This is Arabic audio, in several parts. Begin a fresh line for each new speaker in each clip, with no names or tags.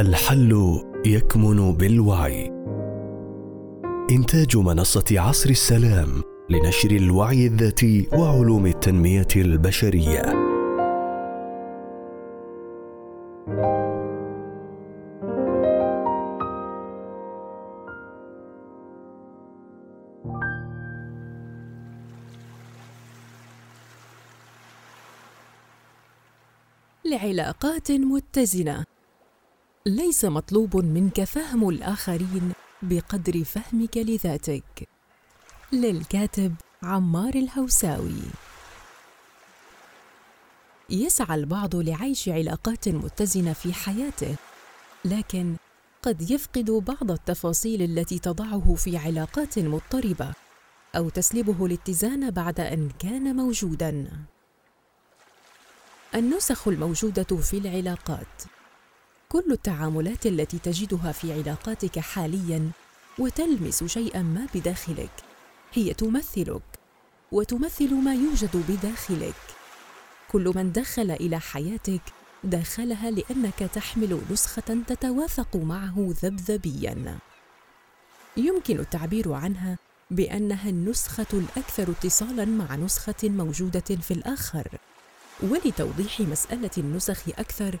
الحل يكمن بالوعي. إنتاج منصة عصر السلام لنشر الوعي الذاتي وعلوم التنمية البشرية.
لعلاقات متزنة. ليس مطلوب منك فهم الآخرين بقدر فهمك لذاتك. للكاتب عمار الهوساوي. يسعى البعض لعيش علاقات متزنة في حياته لكن قد يفقد بعض التفاصيل التي تضعه في علاقات مضطربة أو تسلبه الاتزان بعد أن كان موجودا. النسخ الموجودة في العلاقات. كل التعاملات التي تجدها في علاقاتك حاليا وتلمس شيئا ما بداخلك هي تمثلك وتمثل ما يوجد بداخلك. كل من دخل إلى حياتك دخلها لأنك تحمل نسخة تتوافق معه ذبذبيا. يمكن التعبير عنها بأنها النسخة الأكثر اتصالا مع نسخة موجودة في الآخر. ولتوضيح مسألة النسخ أكثر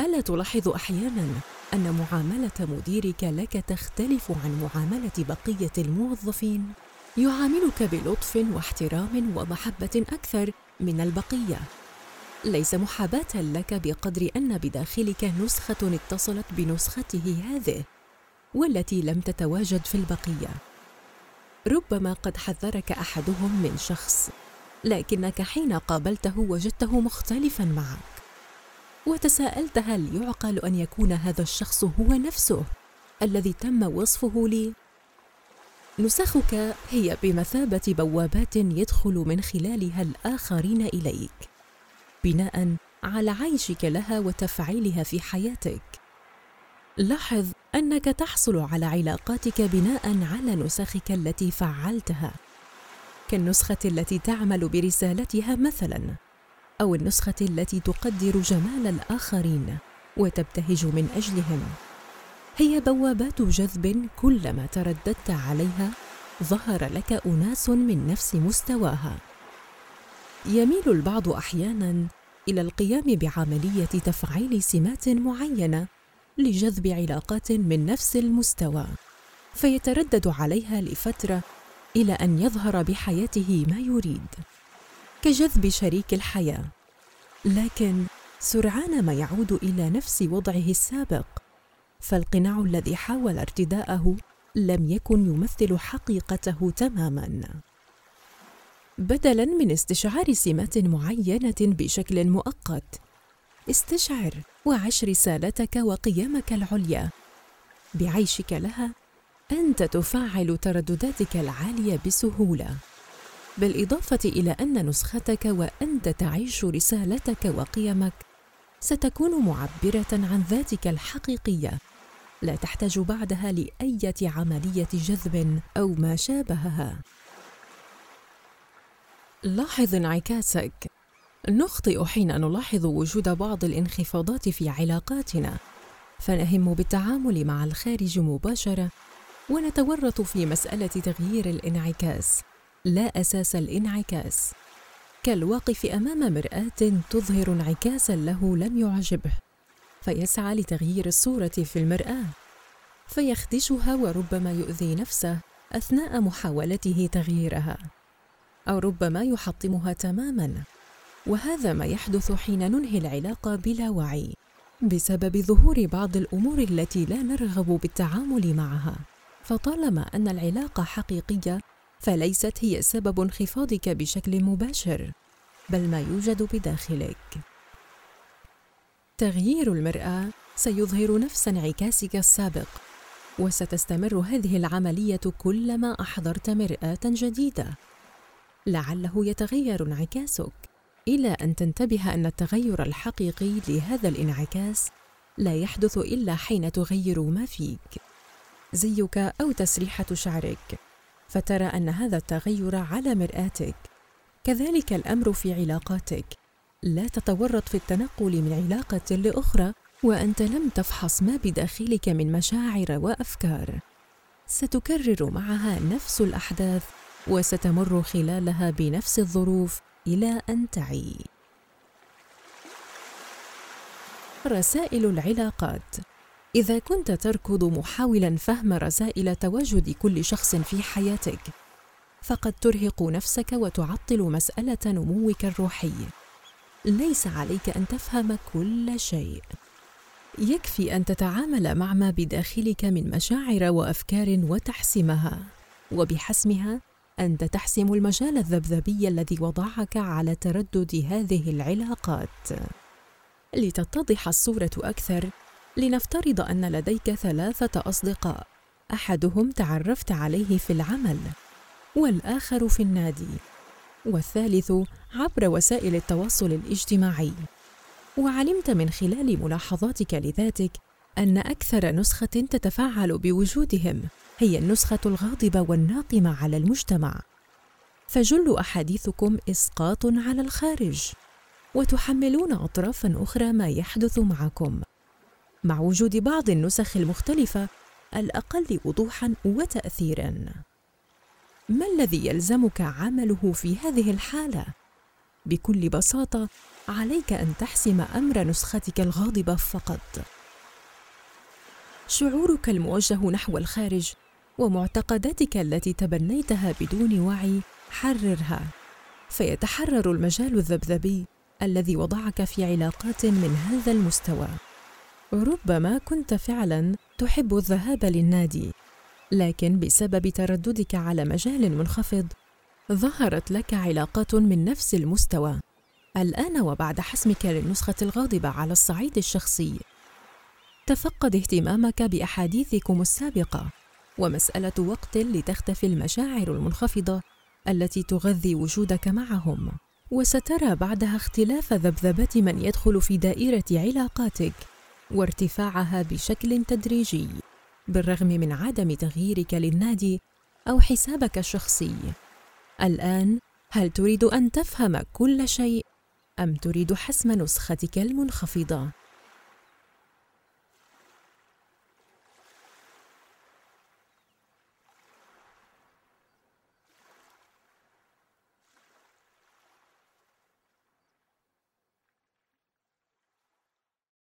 ألا تلاحظ أحيانا أن معاملة مديرك لك تختلف عن معاملة بقية الموظفين؟ يعاملك بلطف واحترام ومحبة أكثر من البقية. ليس محاباة لك بقدر أن بداخلك نسخة اتصلت بنسخته هذه والتي لم تتواجد في البقية. ربما قد حذرك أحدهم من شخص لكنك حين قابلته وجدته مختلفا معك وتساءلت هل يعقل أن يكون هذا الشخص هو نفسه الذي تم وصفه لي؟ نسخك هي بمثابة بوابات يدخل من خلالها الآخرين إليك بناء على عيشك لها وتفعيلها في حياتك. لاحظ أنك تحصل على علاقاتك بناء على نسخك التي فعلتها كالنسخة التي تعمل برسالتها مثلا. أو النسخة التي تقدر جمال الآخرين وتبتهج من أجلهم. هي بوابات جذب كلما ترددت عليها ظهر لك أناس من نفس مستواها. يميل البعض أحيانا إلى القيام بعملية تفعيل سمات معينة لجذب علاقات من نفس المستوى فيتردد عليها لفترة إلى أن يظهر بحياته ما يريد. كجذب شريك الحياة. لكن سرعان ما يعود إلى نفس وضعه السابق فالقناع الذي حاول ارتداءه لم يكن يمثل حقيقته تماما. بدلا من استشعار سمات معينة بشكل مؤقت استشعر وعش رسالتك وقيمك العليا. بعيشك لها أنت تفعل تردداتك العالية بسهولة. بالإضافة إلى أن نسختك وأنت تعيش رسالتك وقيمك ستكون معبرة عن ذاتك الحقيقية. لا تحتاج بعدها لأية عملية جذب أو ما شابهها. لاحظ انعكاسك. نخطئ حين نلاحظ وجود بعض الانخفاضات في علاقاتنا. فنهم بالتعامل مع الخارج مباشرة ونتورط في مسألة تغيير الانعكاس. لا أساس الانعكاس. كالواقف أمام مرآة تظهر انعكاسا له لم يعجبه فيسعى لتغيير الصورة في المرآة فيخدشها وربما يؤذي نفسه أثناء محاولته تغييرها أو ربما يحطمها تماما. وهذا ما يحدث حين ننهي العلاقة بلا وعي بسبب ظهور بعض الأمور التي لا نرغب بالتعامل معها. فطالما أن العلاقة حقيقية فليست هي سبب انخفاضك بشكل مباشر بل ما يوجد بداخلك. تغيير المرأة سيظهر نفس انعكاسك السابق وستستمر هذه العملية كلما أحضرت مرآة جديدة. لعله يتغير انعكاسك إلى أن تنتبه أن التغير الحقيقي لهذا الانعكاس لا يحدث إلا حين تغير ما فيك. زيك أو تسريحة شعرك. فترى أن هذا التغير على مرآتك. كذلك الأمر في علاقاتك. لا تتورط في التنقل من علاقة لأخرى وأنت لم تفحص ما بداخلك من مشاعر وأفكار. ستكرر معها نفس الأحداث وستمر خلالها بنفس الظروف إلى أن تعي. رسائل العلاقات. إذا كنت تركض محاولا فهم رسائل تواجد كل شخص في حياتك فقد ترهق نفسك وتعطل مسألة نموك الروحي. ليس عليك أن تفهم كل شيء. يكفي أن تتعامل مع ما بداخلك من مشاعر وأفكار وتحسمها وبحسمها أنت تحسم المجال الذبذبي الذي وضعك على تردد هذه العلاقات. لتتضح الصورة أكثر لنفترض أن لديك ثلاثة أصدقاء. أحدهم تعرفت عليه في العمل والآخر في النادي والثالث عبر وسائل التواصل الاجتماعي. وعلمت من خلال ملاحظاتك لذاتك أن أكثر نسخة تتفاعل بوجودهم هي النسخة الغاضبة والناقمة على المجتمع. فجل أحاديثكم إسقاط على الخارج وتحملون اطرافا أخرى ما يحدث معكم. مع وجود بعض النسخ المختلفة الأقل وضوحا وتاثيرا. ما الذي يلزمك عمله في هذه الحالة؟ بكل بساطة عليك أن تحسم أمر نسختك الغاضبه فقط. شعورك الموجه نحو الخارج ومعتقداتك التي تبنيتها بدون وعي حررها. فيتحرر المجال الذبذبي الذي وضعك في علاقات من هذا المستوى. ربما كنت فعلا تحب الذهاب للنادي لكن بسبب ترددك على مجال منخفض ظهرت لك علاقات من نفس المستوى. الآن وبعد حسمك للنسخة الغاضبة على الصعيد الشخصي. تفقد اهتمامك بأحاديثكم السابقة ومسألة وقت لتختفي المشاعر المنخفضة التي تغذي وجودك معهم. وسترى بعدها اختلاف ذبذبه من يدخل في دائرة علاقاتك. وارتفاعها بشكل تدريجي بالرغم من عدم تغييرك للنادي أو حسابك الشخصي. الآن هل تريد أن تفهم كل شيء أم تريد حسم نسختك المنخفضة؟